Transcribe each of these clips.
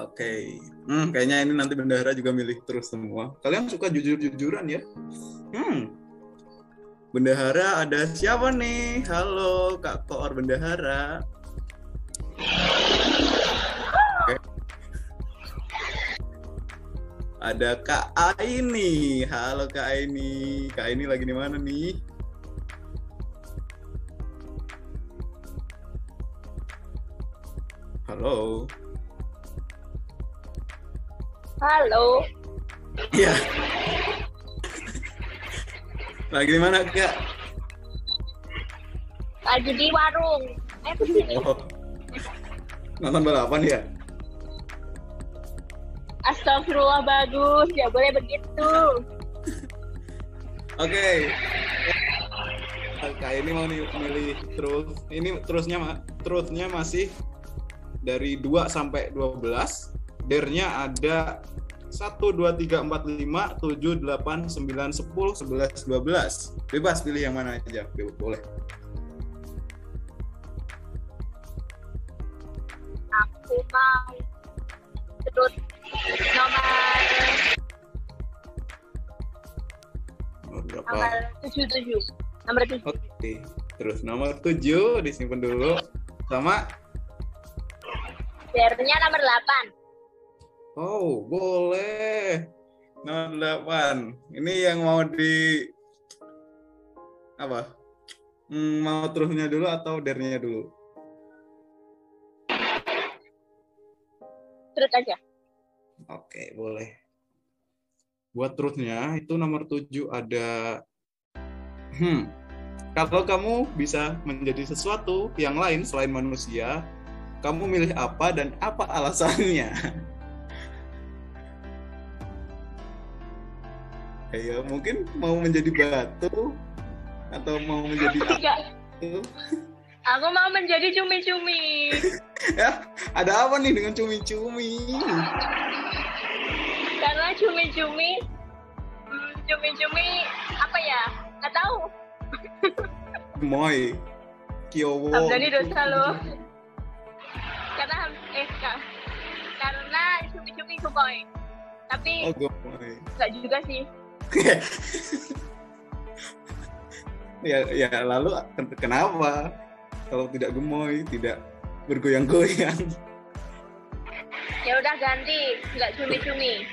Oke. Hmm, kayaknya ini nanti bendahara juga milih terus semua. Kalian suka jujur-jujuran ya? Hmm. Bendahara ada siapa nih? Halo, Kak Koor Bendahara. Oke. Ada Kak Aini. Halo Kak Aini. Kak Aini lagi di mana nih? Halo. Halo. Iya. Lagi di mana, Kak? Lagi di warung. Eh, ke sini. Oh. Nonton balapan ya? Astagfirullah bagus. Ya boleh begitu. Oke. Kak ini mau nih milih terus. Ini terusnya terusnya masih dari 2 sampai 12. Dernya ada 1 2 3 4 5 7 8 9 10 11 12. Bebas pilih yang mana aja. Be- Boleh. Aku mau terus nomor Nomor berapa? nomor tujuh tujuh. Nomor tujuh. Oke. Terus nomor 7 disimpan dulu sama Dernya nomor delapan. Oh, boleh. Nomor 8. Ini yang mau di apa? Hmm, mau terusnya dulu atau dernya dulu? Terus aja. Oke, boleh. Buat terusnya itu nomor 7 ada hmm. Kalau kamu bisa menjadi sesuatu yang lain selain manusia, kamu milih apa dan apa alasannya? Kayak mungkin mau menjadi batu atau mau menjadi apa? Aku mau menjadi cumi-cumi. Ya, ada apa nih dengan cumi-cumi? Karena cumi-cumi, hmm, cumi-cumi apa ya? Nggak tahu. Gemoy. Kiowo. Abdani dosa lo. Karena eh karena cumi-cumi gemoy. Tapi Oh, nggak juga sih. ya, ya lalu ken- kenapa kalau tidak gemoy, tidak bergoyang-goyang? Ya udah ganti, nggak cumi-cumi.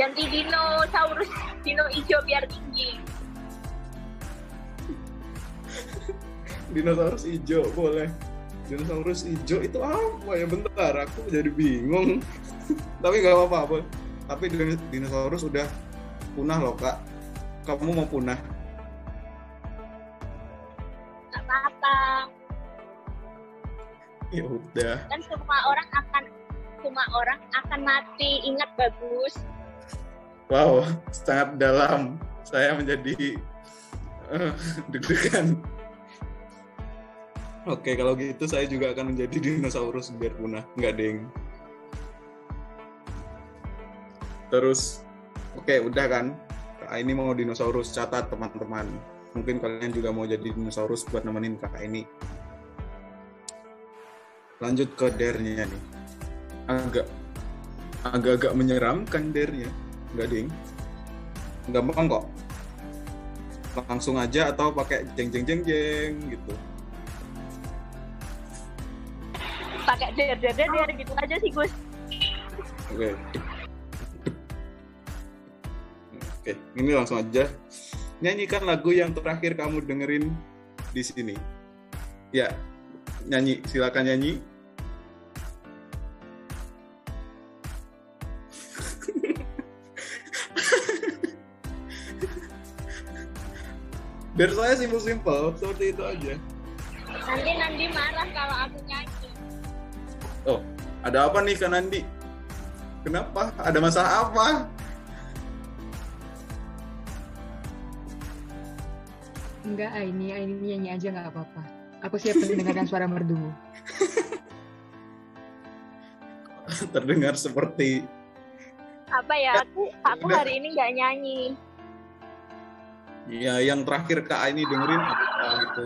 Ganti dinosaurus, dino hijau biar tinggi. Dinosaurus hijau boleh. Dinosaurus hijau itu apa ya? Bentar, aku jadi bingung. Tapi nggak apa-apa. Tapi din- dinosaurus udah punah loh kak. Kamu mau punah? Nggak apa-apa. Ya udah. Kan semua orang akan semua orang akan mati. Ingat bagus. Wow, sangat dalam. Saya menjadi eh, deg-degan. Oke, kalau gitu saya juga akan menjadi dinosaurus biar punah. Nggak, deng. Terus, oke, udah kan? Ini mau dinosaurus, catat teman-teman. Mungkin kalian juga mau jadi dinosaurus buat nemenin kakak ini. Lanjut ke dernya nih. Agak agak-agak menyeramkan dernya. Enggak, ding. Gampang kok. Langsung aja atau pakai jeng jeng jeng jeng gitu. Pakai der der der der gitu aja sih Gus. Oke. Oke, ini langsung aja. Nyanyikan lagu yang terakhir kamu dengerin di sini. Ya, nyanyi. Silakan nyanyi. Biar saya simpel-simpel, seperti itu aja. Nanti Nandi marah kalau aku nyanyi. Oh, ada apa nih Kak Nandi? Kenapa? Ada masalah apa? Enggak, Aini, Aini nyanyi aja nggak apa-apa. Aku siap mendengarkan suara merdumu. Terdengar seperti Apa ya? Aku aku hari ini nggak nyanyi. ya yang terakhir Kak ini dengerin apa gitu.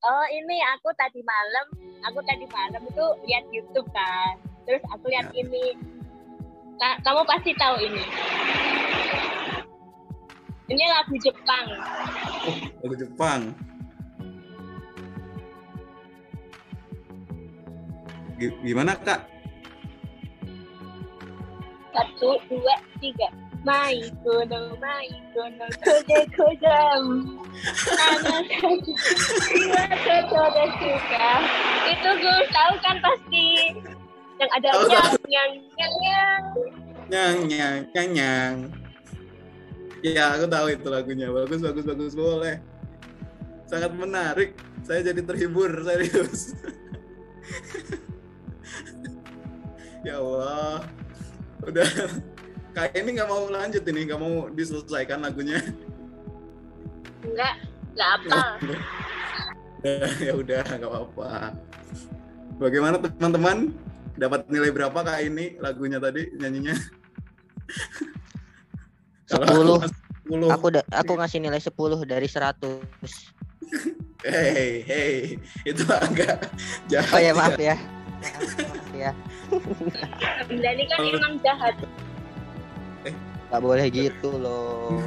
Oh ini aku tadi malam, aku tadi malam itu lihat YouTube kan. Terus aku lihat Ya. ini. Ka- kamu pasti tahu ini. Ini lagu Jepang. Lagu Jepang. Gi- Gimana kak? Satu, dua, tiga. Mai kono, mai kono, kode kodam. Anak dua, kode suka. Itu gue tahu kan pasti. Yang ada Tahu, nyang, nyang, nyang, nyang. Nyang nyang nyang nyang. Ya aku tahu itu lagunya. Bagus bagus bagus boleh. Sangat menarik. Saya jadi terhibur serius. ya Allah. Udah. Kayak ini nggak mau lanjut ini, nggak mau diselesaikan lagunya. Enggak, enggak apa. ya udah nggak apa-apa. Bagaimana teman-teman? Dapat nilai berapa kak ini lagunya tadi nyanyinya? 10. aku ngasih 10. Aku da- aku ngasih nilai 10 dari 100. Hei, hei, itu agak jahat. Oh ya maaf ya. Maaf ya. Ini kan emang jahat. Gak boleh gitu loh.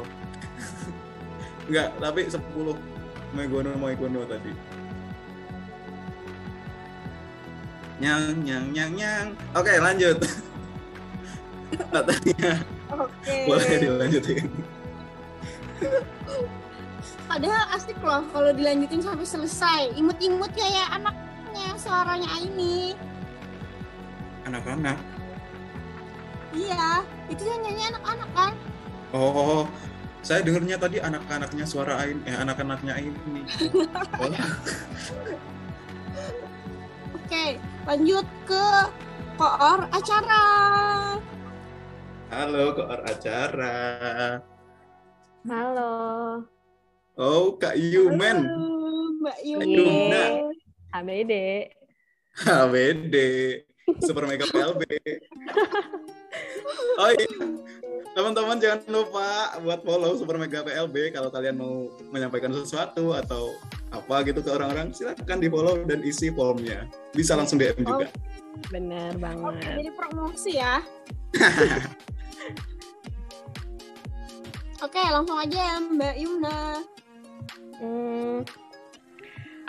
Enggak, tapi 10 Megono Megono tadi. Nyang, nyang, nyang, nyang. Oke, lanjut. Katanya Oke. boleh dilanjutin. Padahal asik loh kalau dilanjutin sampai selesai. Imut-imut kayak anaknya suaranya Aini. Anak-anak. Iya, itu yang nyanyi anak-anak kan? Oh, saya dengernya tadi anak-anaknya suara Ain, eh anak-anaknya ini. Oh, Oke, lanjut ke koor acara. Halo, koor acara. Halo. Oh, Kak Yumen. Halo, Mbak Yumna. Yumna. ABD. HBD. Super Mega PLB. Oh iya. Teman-teman jangan lupa buat follow Super Mega PLB kalau kalian mau menyampaikan sesuatu atau apa gitu ke orang-orang silahkan di follow dan isi formnya. Bisa langsung DM juga. Bener Oke, banget. jadi promosi ya. Oke, langsung aja ya Mbak Yumna. Hmm,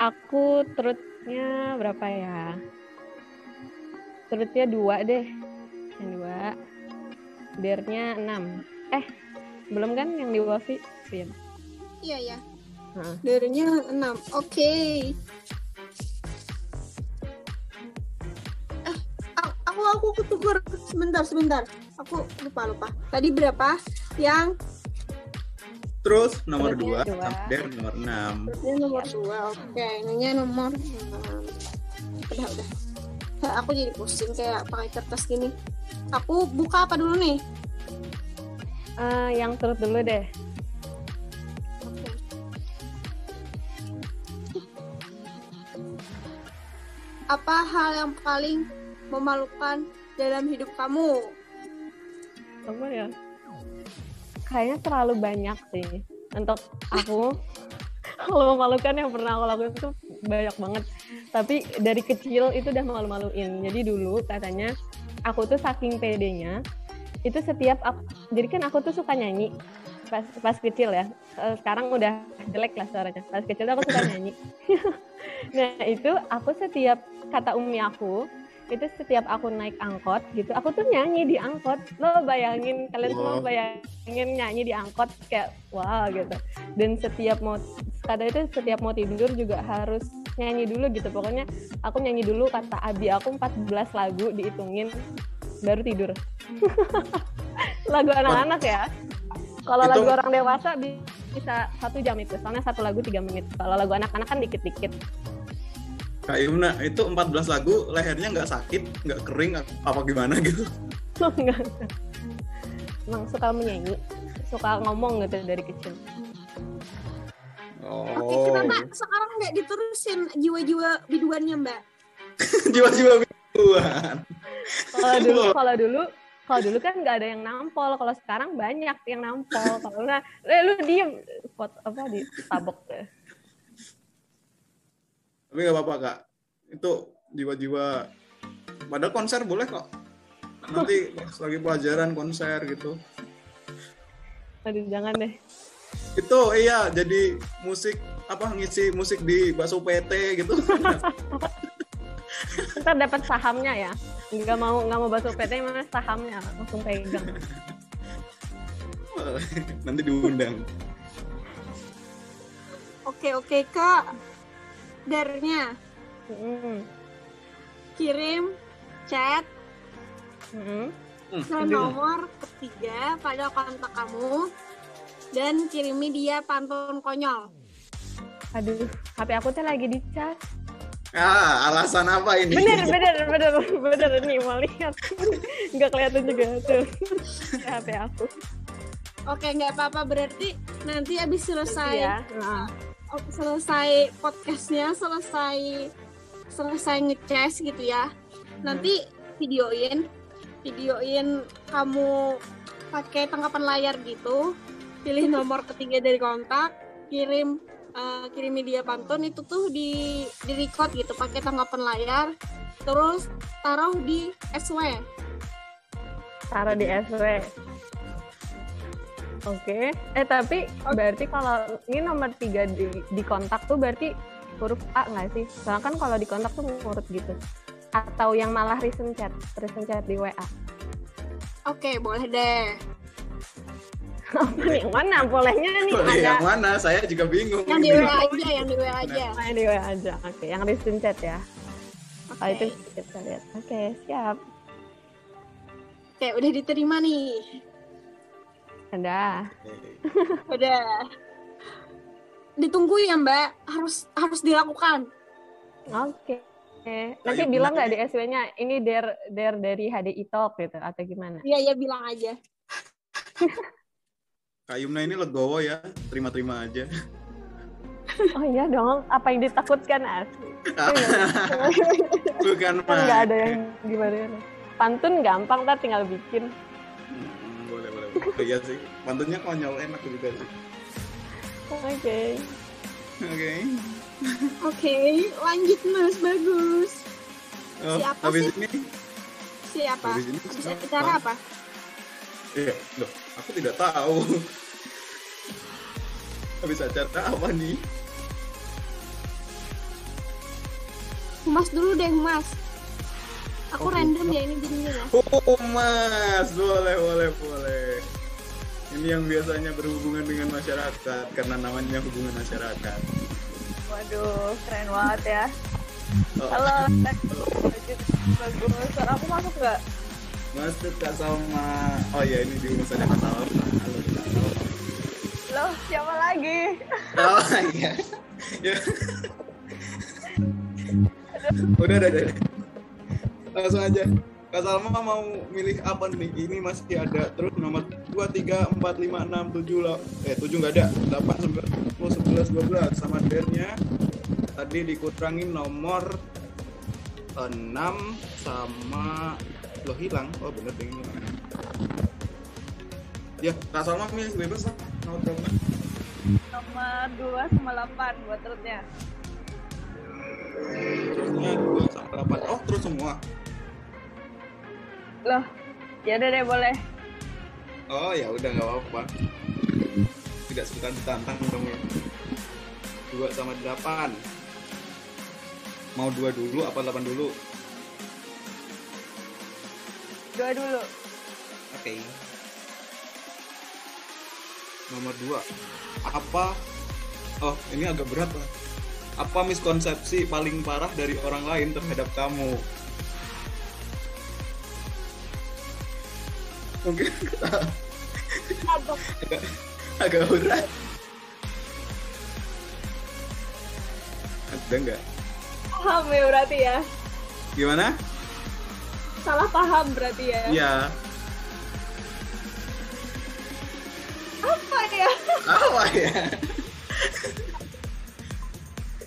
aku trutnya berapa ya? Trutnya dua deh. Yang dua. Dernya enam. Eh, belum kan yang di Wafi? Iya. Iya ya. Darinya 6. Oke. Eh, a- aku aku ketuker sebentar sebentar. Aku lupa lupa. Tadi berapa? Yang Terus nomor Terusnya 2 dua. sampai nomor 6. ini nomor 2. Oke, ininya nomor 6. Udah udah. Aku jadi pusing kayak pakai kertas gini. Aku buka apa dulu nih? Eh, yang trut dulu deh. Oke. Apa hal yang paling memalukan dalam hidup kamu? Apa ya? Kayaknya terlalu banyak sih. Untuk aku, kalau memalukan yang pernah aku lakuin itu banyak banget. Tapi dari kecil itu udah malu-maluin. Jadi dulu katanya aku tuh saking pedenya, itu setiap aku, jadi kan aku tuh suka nyanyi pas pas kecil ya. Eh, Sekarang udah jelek lah suaranya. Pas kecil tuh aku suka nyanyi. nah itu aku setiap kata umi aku itu setiap aku naik angkot gitu aku tuh nyanyi di angkot. Lo bayangin kalian semua bayangin nyanyi di angkot kayak wow gitu. Dan setiap mau kata itu setiap mau tidur juga harus nyanyi dulu gitu. Pokoknya aku nyanyi dulu kata abi aku 14 lagu dihitungin baru tidur. Lagu anak-anak ya. Kalau lagu orang dewasa bi- bisa satu jam itu soalnya satu lagu tiga menit. Kalau lagu anak-anak kan dikit-dikit Kak Yumna, itu 14 lagu lehernya nggak sakit, nggak kering, apa gimana gitu? Enggak. Emang suka menyanyi, suka ngomong gitu dari kecil. Oke, Oh, kenapa sekarang nggak diterusin jiwa-jiwa biduannya Mbak? jiwa-jiwa biduan. Kalau dulu, kalau dulu, kalau dulu kan nggak ada yang nampol. Kalau sekarang banyak yang nampol. Kalau nggak, eh, lu diem, Pot, apa di tabok. Tapi nggak apa-apa kak. Itu jiwa-jiwa. Padahal konser boleh kok. Nanti pas lagi pelajaran konser gitu. Aduh, jangan deh. Itu iya jadi musik apa ngisi musik di bakso PT gitu. Ntar dapat sahamnya ya. Nggak mau nggak mau bakso PT mana sahamnya langsung pegang. Nanti diundang. Oke oke kak. Dernya Mm-mm. kirim chat. Hmm, ke nomor ketiga pada kontak kamu dan kirimi dia pantun konyol. Aduh, HP aku tuh lagi dicas. Ah, alasan apa ini? Bener, bener, bener, bener nih mau lihat. Nggak kelihatan juga tuh HP aku. Oke nggak apa-apa berarti nanti abis selesai Ya. Nah, oh, selesai podcastnya selesai selesai ngecas gitu ya. Nanti videoin videoin kamu pakai tangkapan layar gitu. Pilih nomor ketiga dari kontak kirim eh, kirim media pantun itu tuh di di record gitu pakai tangkapan layar. Terus taruh di SW taruh di SW. Oke. Eh tapi berarti kalau ini nomor tiga di, di kontak tuh berarti huruf A nggak sih? Soalnya kan kalau di kontak tuh ngurut gitu. Atau yang malah recent chat, recent chat di WA. oke boleh deh Apa yang mana? Bolehnya nih Boleh ada yang mana? Saya juga bingung. yang di. WA aja yang di WA aja Oh, yang di WA aja. Oke, yang recent chat ya. oke Kalau itu kita lihat. Oke, siap. oke udah diterima nih Ada. Udah. Ditunggu ya Mbak, harus harus dilakukan. Oke. Nanti Ayo, bilang nggak di SW-nya ini der der dari HDI Talk gitu atau gimana? Iya ya bilang aja. Kak Yumna ini legowo ya, terima-terima aja. Oh iya dong, apa yang ditakutkan asli? Bukan Kan mah. nggak ada yang gimana. Pantun gampang, ntar tinggal bikin. Iya sih, pantunnya konyol enak juga sih. Oke. Oke. Oke, lanjut Mas, bagus. Oh, Siapa habis sih? ini, Siapa? habis ini Habis acara apa? Iya, loh, aku tidak tahu. Habis acara apa nih? Mas dulu deh, Mas. Aku random ya ini jadinya ya. Oh, Mas, boleh, boleh, boleh. Ini yang biasanya berhubungan dengan masyarakat karena namanya hubungan masyarakat. Waduh, keren banget ya. Oh, Halo, bagus. Suara aku masuk nggak? Masuk Kak Salma. Oh ya ini di urusannya Kak Salma. Halo Kak Salma. Loh, siapa lagi? Oh iya. Ya. udah, udah, udah. Langsung aja. Kak Salma mau milih apa nih? Ini masih ada terus nomor 2, 3, 4, 5, 6, 7 lah. Eh 7 nggak ada. 8, 9, 10, 11, 12 sama dernya. Tadi dikurangin nomor 6 sama lo hilang. Oh bener deh ini. Ya, Kak Salma milih bebas lah. Nomor berapa? Nomor 2 sama 8 buat terusnya. Terusnya 2 sampai 8. Oh, terus semua. Loh, ya udah deh boleh. Oh, ya udah nggak apa-apa. Tidak suka ditantang dong ya. 2 sama 8. Mau 2 dulu apa 8 dulu? Dua dulu. Oke. Nomor 2. Apa Oh, ini agak berat lah. Apa miskonsepsi paling parah dari orang lain terhadap kamu? Mungkin agak, agak berat. Ada nggak? Paham ya berarti ya. Gimana? Salah paham berarti ya. Iya. Apa ya? Apa ya?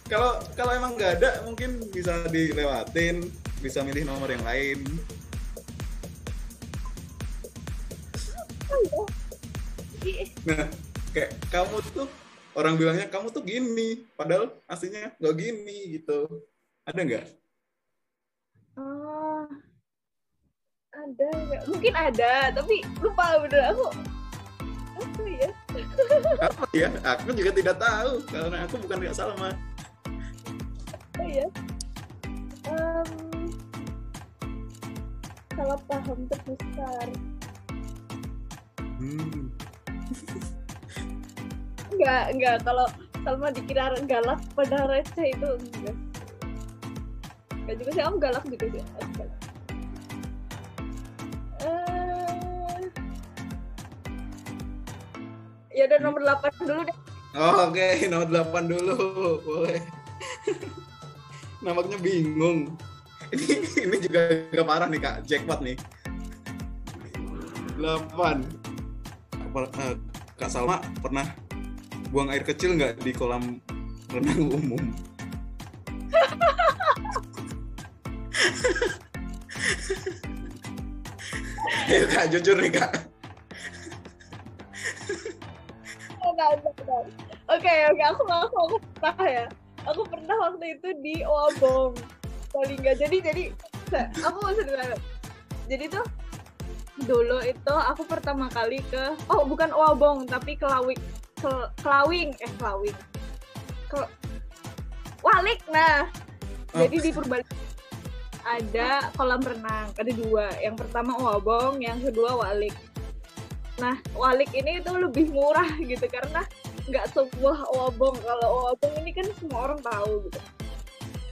Kalau kalau emang nggak ada mungkin bisa dilewatin, bisa milih nomor yang lain. Nah, kayak kamu tuh orang bilangnya kamu tuh gini padahal aslinya nggak gini gitu ada nggak Oh, ada nggak? Mungkin ada, tapi lupa bener aku. Apa ya? apa ya aku juga tidak tahu karena aku bukan Kak Salma Apa ya? Em, salah paham terbesar. hmm. Enggak, enggak. Kalau Salma dikira galak pada receh itu enggak. Enggak juga sih, aku galak juga sih. Aku galak. Eh, Ya udah nomor 8 dulu deh. Oh, oke nomor 8 dulu boleh nampaknya bingung ini ini juga agak parah nih kak jackpot nih 8 Eh, kak Salma pernah buang air kecil nggak di kolam renang umum ya kak jujur nih kak enggak. Oke, oke, aku ngaku aku pernah ya. Aku pernah waktu itu di Wabong, Polingga. Jadi, jadi aku mau sederhana. Jadi tuh dulu itu aku pertama kali ke oh bukan Wabong tapi Kelawik Kel- Kelawing eh Kelawing. Ke Walik nah. Jadi di Purbalingga ada kolam renang ada dua. Yang pertama Wabong yang kedua Walik. Nah, walik ini itu lebih murah gitu karena nggak sebuah wabong. Kalau wabong ini kan semua orang tahu gitu.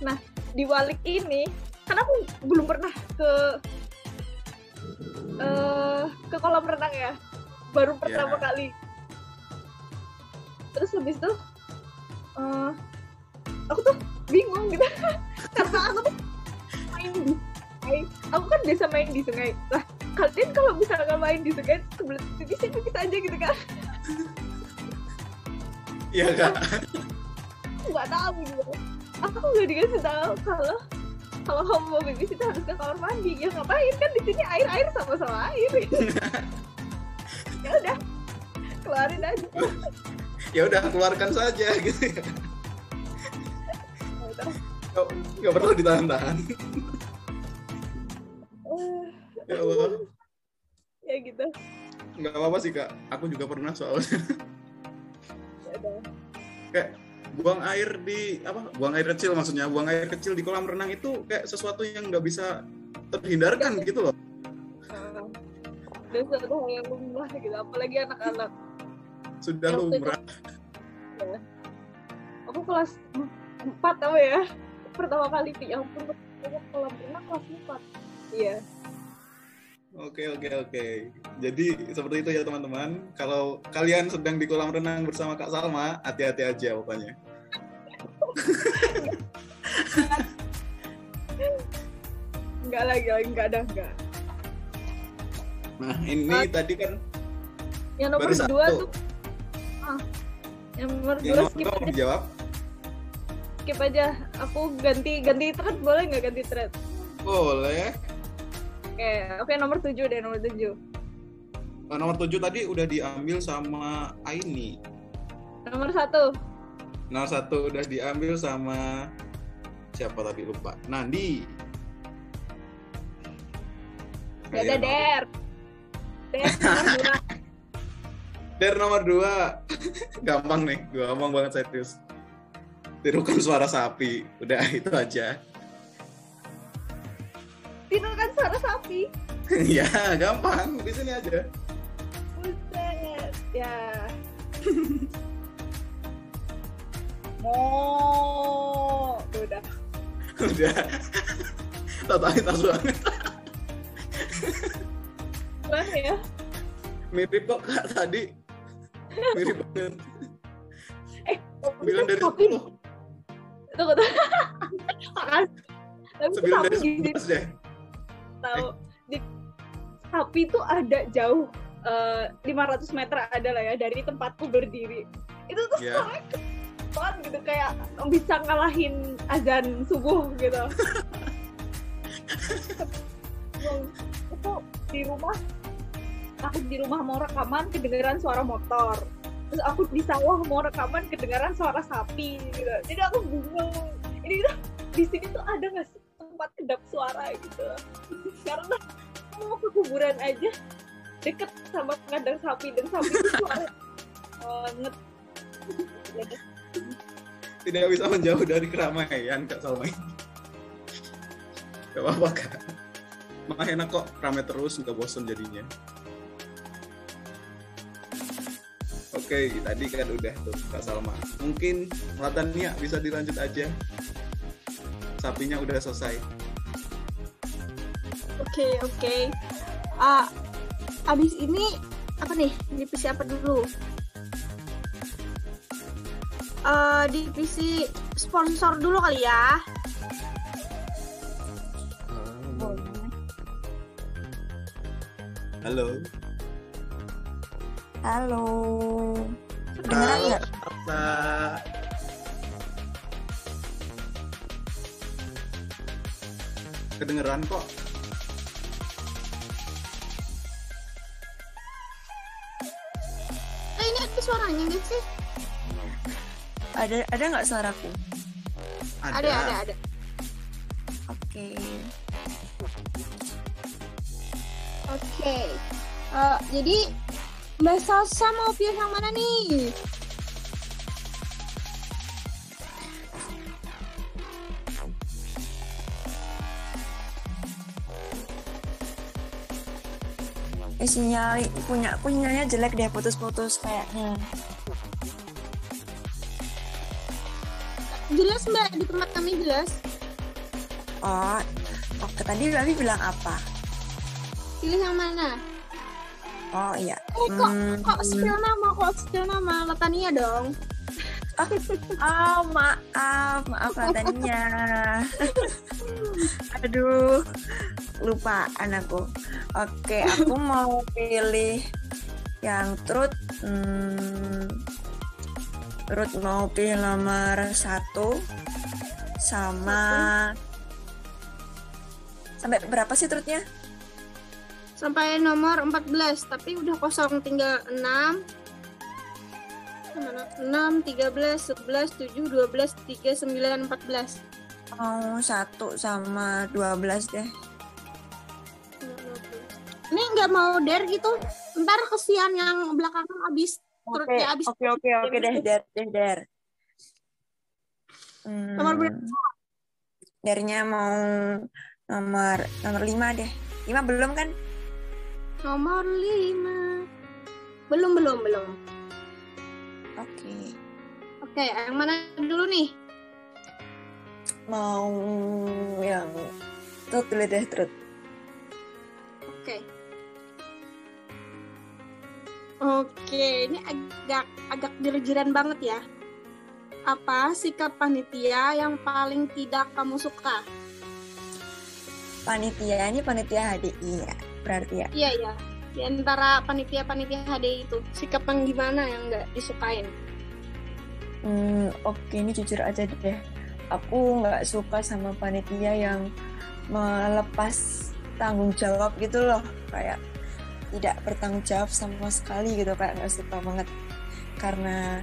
Nah, di walik ini kan aku belum pernah ke eh ke kolam renang ya. Baru pertama Ya. kali. Terus habis itu eh aku tuh bingung gitu karena aku tuh main di sungai. Aku kan biasa main di sungai. Lah, kalian kalau bisa nggak main di sungai kebelet pipis ya pipis aja gitu kan iya kak nggak tahu gitu aku nggak dikasih tahu kalau kalau kamu mau pipis itu harus ke kamar mandi. Ya ngapain? Kan di sini air air sama sama air. Ya udah keluarin aja. Ya udah keluarkan saja gitu. Ya. Nggak- nggak perlu ditahan-tahan. Eh, ya Allah. ya gitu. Nggak apa-apa sih kak. Aku juga pernah soalnya. Ya kayak buang air di apa buang air kecil maksudnya buang air kecil di kolam renang itu kayak sesuatu yang nggak bisa terhindarkan gitu loh. Dan suatu hal yang lumrah gitu apalagi anak-anak. Sudah Yang waktu itu- lumrah aku kelas 4 tau ya? Pertama kali ya ampun kolam renang kelas 4 iya oke oke oke. Jadi seperti itu ya teman-teman. Kalau kalian sedang di kolam renang bersama kak Salma hati-hati aja pokoknya. Enggak lagi enggak ada enggak. Nah ini Ah. tadi kan yang nomor baru dua satu. tuh ah yang nomor yang dua nomor skip aja. dijawab skip aja. Aku ganti ganti thread. Boleh nggak ganti thread? Boleh oke oke nomor tujuh deh nomor tujuh Nah, nomor tujuh tadi udah diambil sama Aini nomor satu Nomor satu udah diambil sama siapa tadi lupa. Nandi. Gak ada Ayo, der der nomor dua Der nomor dua. Gampang nih, gampang banget serius. Tirukan suara sapi. Udah itu aja. Suara sapi ya, gampang. Di sini aja. buset ya Mo, Tuh, udah Udah. Totalitas banget. Wah ya Mirip kok Kak tadi. Mirip banget. eh 9 dari 10. tunggu tunggu Makasih. tapi 9 sapi 11 deh. Tahu. Di sapi itu ada jauh eh, 500 meter ada lah ya dari tempatku berdiri. Itu tuh Ya. suaranya keren banget gitu kayak bisa ngalahin azan subuh gitu. Itu di rumah aku di rumah mau rekaman kedengeran suara motor. Terus aku di sawah mau rekaman kedengaran suara sapi gitu. Jadi aku bingung. Ini tuh di sini tuh ada nggak sih tempat kedap suara gitu karena mau ke kuburan aja deket sama kandang sapi dan sapi itu suara banget Tidak bisa menjauh dari keramaian Kak Salma. Gak apa-apa Kak. Mah enak kok rame terus nggak bosen jadinya. Oke, tadi kan udah tuh Kak Salma. Mungkin Latania bisa dilanjut aja. Sapinya udah selesai. Oke, oke. Ah, abis ini apa nih? Divisi apa dulu? Eh, divisi sponsor dulu kali ya. Halo. Halo. Kedengeran nggak? Kedengeran kok. Eh, ini ada suaranya nggak sih? Ada ada nggak suaraku? Ada, ada, ada. Oke. Oke. Eh, jadi Mbak Salsa mau pilih yang mana nih? Eh, sinyal punya punyanya jelek deh putus-putus kayaknya. Jelas Mbak, di tempat kami jelas. Oh, oke tadi Babi bilang apa? Pilih yang mana? Oh iya. Eh, kok, Hmm, kok spill nama, kok spill nama? Latania dong. Oh maaf, maaf katanya. Aduh, lupa anakku. Oke, aku mau pilih yang truth. Hmm, truth mau pilih nomor satu sama sampai berapa sih truthnya? Sampai nomor 14, tapi udah kosong tinggal 6. Mana? 6, 13, 11, 7, 12, 3, 9, 14. Mau satu sama 12 deh. Ini nggak mau dare gitu. Ntar kesian yang belakangan abis. Oke, abis. oke, oke, oke deh, der, deh, der. Hmm, Nomor berapa? Dernya mau nomor nomor lima deh. Lima belum kan? Nomor 5. Belum, belum, belum. Oke. Oke, yang mana dulu nih? Mau yang dulu deh, truth. Oke. Oke, ini agak agak jir-jiran banget ya. Apa sikap panitia yang paling tidak kamu suka? Panitia ini panitia HDI ya, berarti ya. Iya, iya. Di antara panitia-panitia HDI itu, sikap yang gimana yang nggak disukain? Hmm, oke, ini jujur aja deh. Aku nggak suka sama panitia yang melepas tanggung jawab gitu loh, kayak tidak bertanggung jawab sama sekali gitu, kayak nggak suka banget. Karena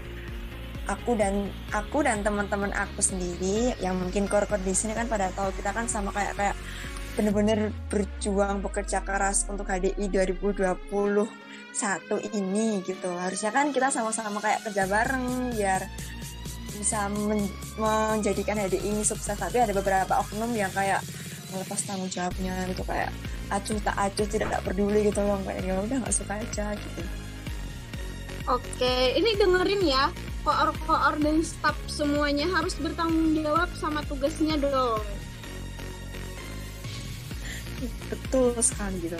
aku dan aku dan teman-teman aku sendiri yang mungkin core di sini kan pada tahu kita kan sama kayak kayak bener-bener berjuang bekerja keras untuk HDI 2021 ini gitu. Harusnya kan kita sama-sama kayak kerja bareng biar bisa men- menjadikan HDI ini sukses. Tapi ada beberapa oknum yang kayak melepas tanggung jawabnya gitu kayak acuh tak acuh tidak tak peduli gitu loh kayak ya udah nggak suka aja gitu Oke, ini dengerin ya. Koor-koor dan staff semuanya harus bertanggung jawab sama tugasnya dong. betul sekali gitu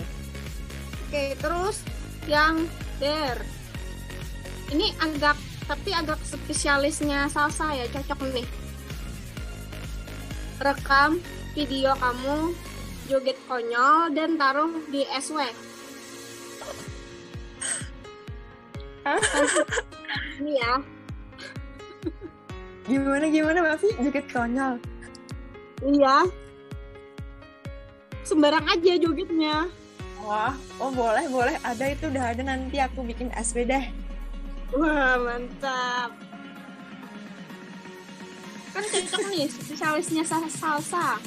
Oke, terus yang der. Ini agak tapi agak spesialisnya salsa ya, cocok nih. Rekam video kamu joget konyol dan taruh di SW. Ini ya. gimana gimana Mafi joget konyol Iya. Sembarang aja jogetnya. wah oh boleh boleh ada itu udah ada nanti aku bikin SW deh Wah, mantap. Kan cocok nih, spesialisnya sa- salsa.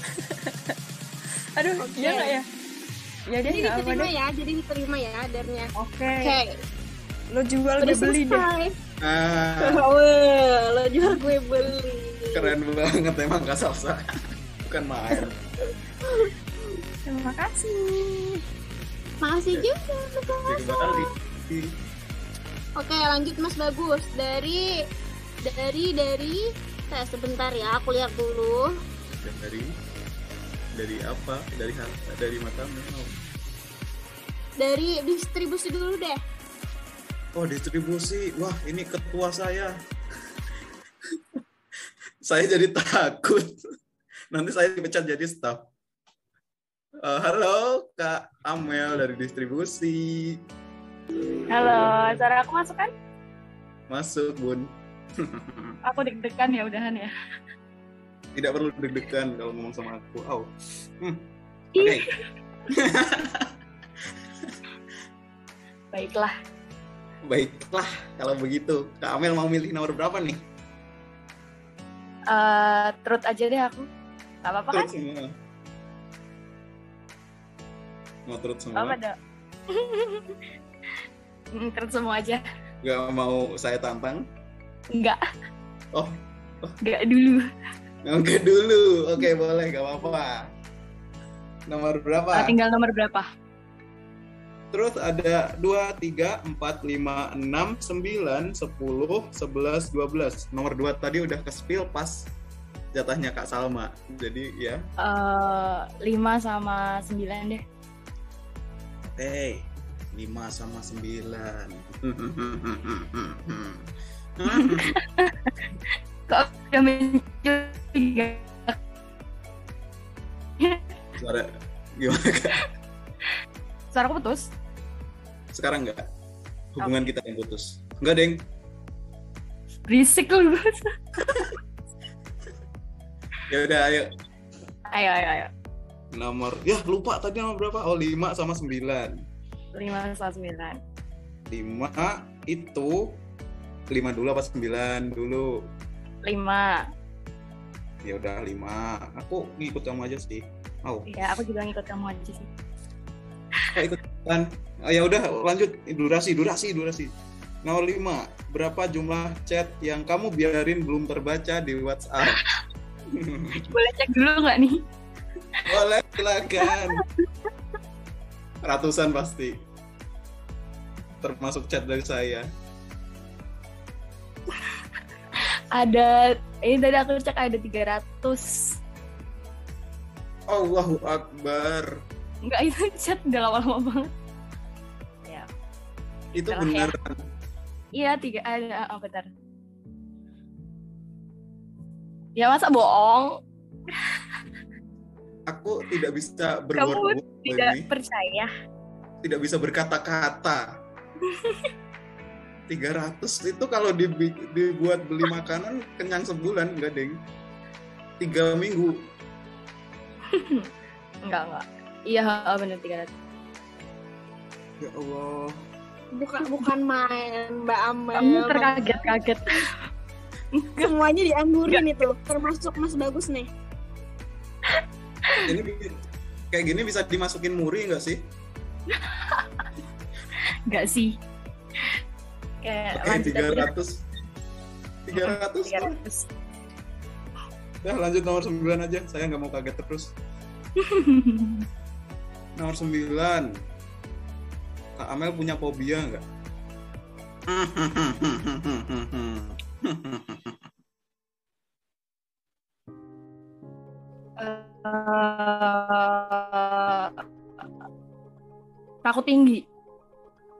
Aduh, Oke. iya nggak ya? Ya deh, Jadi diterima deh. ya, jadi diterima ya darnya. Oke. Oke, Lo jual udah gue beli deh. selesai. Ah, Wah, lo jual gue beli. keren banget emang Kak Salsa. Bukan main. Terima kasih. Makasih juga. Oke, lanjut Mas Bagus. Dari dari dari saya sebentar ya, aku lihat dulu. Dan dari dari apa? Dari dari matamu. Dari distribusi dulu deh. Oh distribusi, wah ini ketua saya. saya jadi takut. Nanti saya dipecat jadi staff. Eh, halo Kak Amel dari distribusi. Halo, suara aku masuk kan? Masuk Bun. Aku deg-degan ya udahan ya. Tidak perlu deg-degan kalau ngomong sama aku. Oh. Hmm. Oke. Baiklah. Baiklah kalau begitu. Kak Amel mau milih nomor berapa nih? Eh, truth aja deh aku. Gak apa-apa kan? Terus semua. Mau terus semua. apa dong. Hmm, truth semua aja. Gak mau saya tantang? Enggak. Oh. Enggak dulu. Oke dulu. Oke boleh gak apa-apa. Nomor Eh, berapa? tinggal nomor berapa? Terus ada 2, 3, 4, 5, 6, 9, 10, 11, 12. Nomor 2 tadi udah ke spill pas jatahnya Kak Salma. Jadi ya. Eh, 5 sama 9 deh. Hey, 5 sama 9. Kok udah mencurigakan? Suara gimana Kak? Suara aku putus? Sekarang enggak? Hubungan kita yang putus. Enggak, Deng. Berisik lu. Ya udah ayo. ayo, ayo, ayo. Nomor ya lupa tadi nomor berapa? Oh, 5 sama 9. 5 sama 9. 5 itu 5 dulu apa 9 dulu? 5. Ya udah 5. Aku ngikut kamu aja sih. Oh, Ya, aku juga ngikut kamu aja sih. oh ikut kan. Oh, ya udah lanjut durasi, durasi, durasi. Nomor 5. Berapa jumlah chat yang kamu biarin belum terbaca di WhatsApp? Boleh cek dulu nggak nih? Boleh, silakan. Ratusan pasti. Termasuk chat dari saya. Ada, ini tadi aku cek ada 300. Allahu Akbar. Enggak, itu chat udah lama-lama banget. Ya, Itu ya. beneran. iya tiga, ada, oh, bentar. Ya masa bohong? Aku tidak bisa Kamu berbuat tidak ini. percaya? Tidak bisa berkata-kata. 300 itu kalau dibi- dibuat beli makanan kenyang sebulan enggak, Deng. Tiga minggu. Enggak, enggak. Iya, bener 300. Ya Allah. Bukan bukan main Mbak Amel. Kamu terkaget-kaget. Semuanya dianggurin itu, termasuk Mas Bagus nih. Ini kayak gini bisa dimasukin muri nggak sih? Enggak sih. Kayak aja. 300. 300. 300. Udah lanjut nomor 9 aja. Saya nggak mau kaget terus. Nomor 9. Kak Amel punya fobia nggak? Eh, takut tinggi.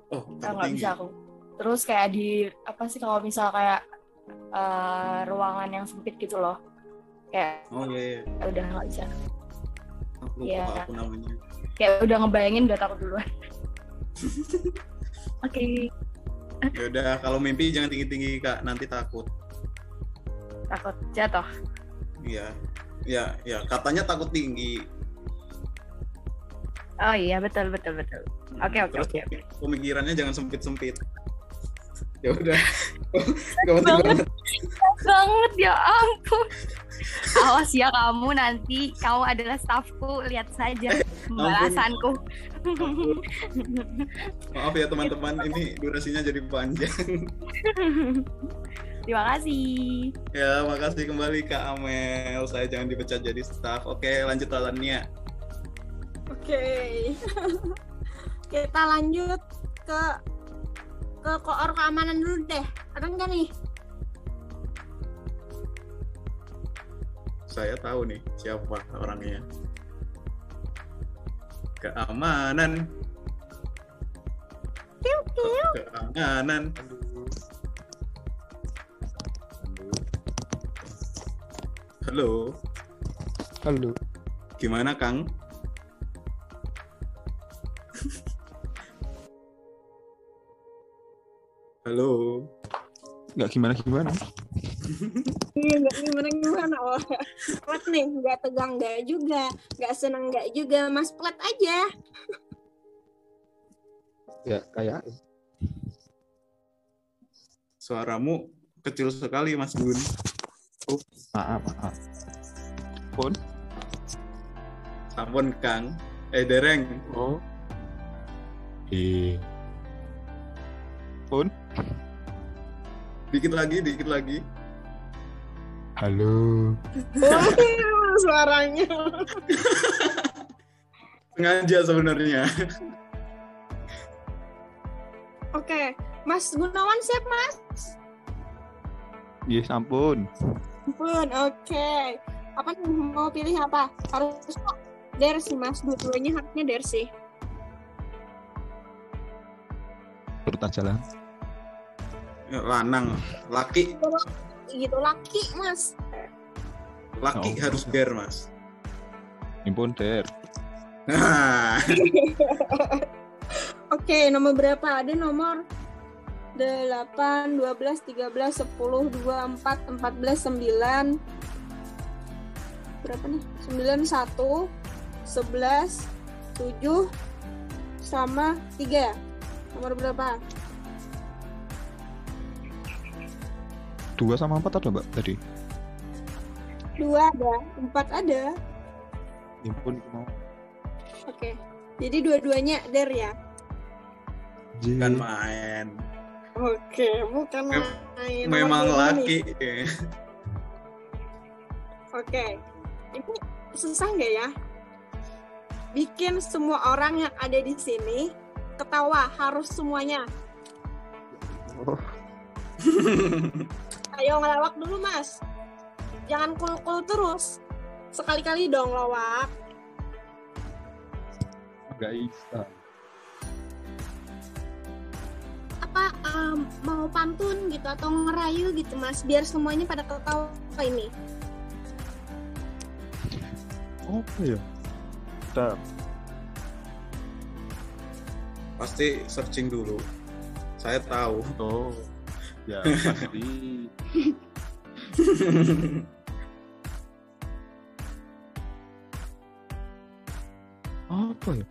Oh, takut nggak bisa aku. Terus kayak di apa sih kalau misal kayak eh, ruangan yang sempit gitu loh. Kayak Oh iya, iya. udah nggak bisa. Aku lupa aku namanya. Kayak udah ngebayangin udah takut duluan. Oke, Ya udah, kalau mimpi jangan tinggi-tinggi kak, nanti takut. takut jatuh. Iya, ya, ya. Katanya takut tinggi. Oh iya betul betul betul. Oke oke oke. oke. pemikirannya jangan sempit-sempit. Ya udah. Gak penting banget. banget ya ampun. Awas ya kamu nanti kamu adalah stafku lihat saja pembalasanku. Maaf ya teman-teman, ini durasinya jadi panjang. Terima kasih. ya, makasih kembali Kak Amel. Saya jangan dipecat jadi staff. Oke, lanjut alannya. Oke. Kita lanjut ke ke koor keamanan dulu deh. Ada nggak nih? Saya tahu nih siapa orangnya. Keamanan. Keamanan. Halo, Halo. gimana Kang? Halo. Nggak gimana gimana. Iya nggak gimana gimana oh. Plat nih nggak tegang nggak juga, nggak seneng nggak juga, mas plat aja. Ya kayak Suaramu kecil sekali Mas Gun. maaf maaf. Pun. Sampun Kang. Eh Dereng. Oh. Eh. Pun. Dikit lagi, dikit lagi. Halo. Oh, suaranya. Sengaja sebenarnya. Oke, Mas Gunawan siap Mas? Iya sampun. Pun, oke. Apa nih, mau pilih apa? Harus Dersi Mas, dua-duanya haknya Dersi. Turut aja lah. Lanang, laki, Gitu laki Mas. laki Oh. harus der Mas. Impun der. Nah, Oke, nomor berapa? Ada nomor 8, 12, 13, 10, 2, 4, 14, 9. Berapa nih? 9, 1, 11, 7, sama 3 ya? Nomor berapa? Dua sama empat ada mbak tadi. 2 ada, 4 ada. Impun mau. Oke. Jadi dua-duanya der ya? bukan main. Oke, bukan Mem- main. Memang dua laki. Oke. Ini susah nggak ya? Bikin semua orang yang ada di sini ketawa harus semuanya. Ayo ngelawak dulu mas. Jangan kul-kul terus. Sekali-kali dong lawak. Nggak bisa. Apa em, mau pantun gitu atau ngerayu gitu mas? Biar semuanya pada ketawa ini. Apa ya? Bentar. Pasti searching dulu. Saya tahu. Oh. Ya pasti. Apa ya?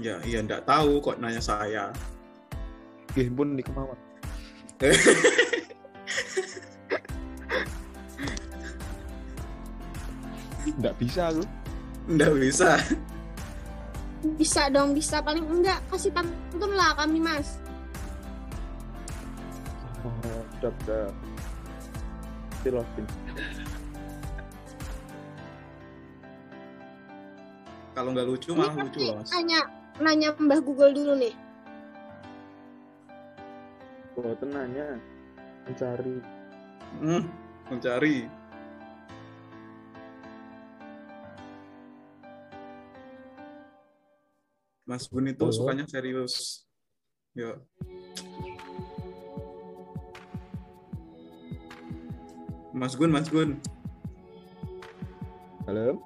ya, iya enggak tahu kok nanya saya. Ya impun di kemauan. Nggak bisa aku. Enggak bisa. Bisa dong, bisa. Paling enggak kasih pantun lah kami mas. Oh, udah. Silakan. Kalau nggak lucu malah pasti lucu loh, Mas. nanya nanya Mbah Google dulu nih. Buat nanya mencari Hmm, mencari. Mas Gun itu Oh. sukanya serius. Ya. Mas Gun, Mas Gun, Halo?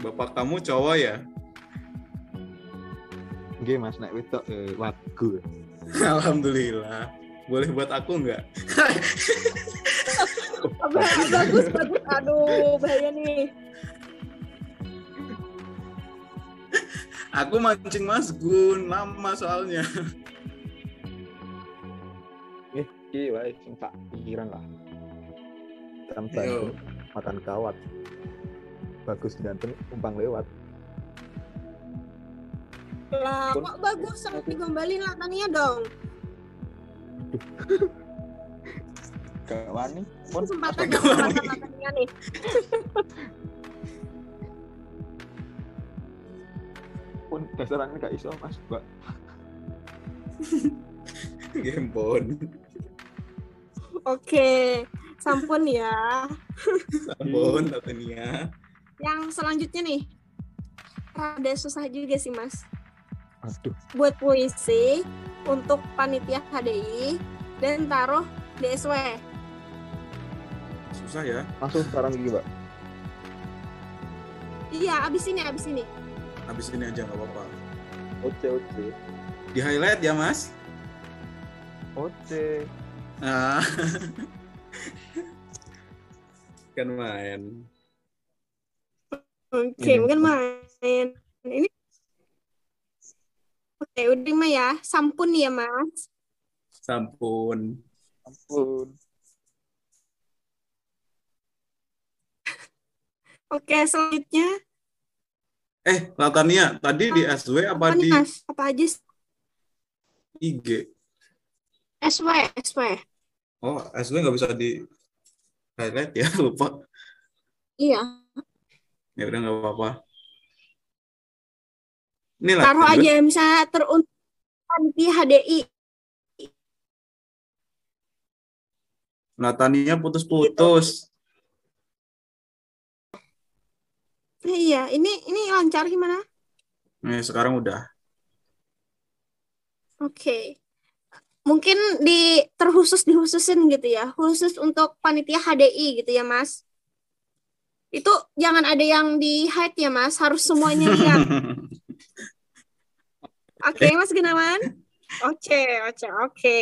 bapak kamu cowok ya? Oke mas, naik wedok eh, lagu. Alhamdulillah. Boleh buat aku nggak? bagus bagus. Aduh bahaya nih. Aku mancing Mas Gun, lama soalnya. Iki wae sing tak pikiran lah. Bandung makan kawat. Bagus ganteng umpang lewat. Lah, kok bagus sama digombalin lah Tania dong. Gak wani. Kesempatan kesempatan lah Tania nih. Pun dasarannya gak iso mas, mbak. Gempon. Oke, sampun ya. Sampun Tatania. Yang selanjutnya nih, rada susah juga sih mas. Aduh. Buat puisi untuk panitia HDI dan taruh DSW. Susah ya. Langsung sekarang gini, Mbak. Iya, abis ini, abis ini. Habis ini aja nggak apa-apa. Oce, oce. Di highlight ya Mas. Oce. Ah. kan main. Oke, Ini. mungkin main. Ini Oke, udah mah ya. Sampun ya, Mas. Sampun. Ampun. Oke, selanjutnya Eh, Latania, tadi di SW apa apa di Mas? Apa aja? IG? SW, SW. Oh, SW nggak bisa di highlight ya, lupa. Iya. Ya udah nggak apa-apa. Ini lah. Taruh aja misalnya teruntuk panitia HDI. Latania putus-putus. Eh, Iya, ini ini lancar gimana? Nih, sekarang udah. Oke. Mungkin di terkhusus dihususin gitu ya, khusus untuk panitia HDI gitu ya, Mas. Itu jangan ada yang di hide ya, Mas, harus semuanya lihat. Oke, Mas Gunawan. Oke, oke, oke.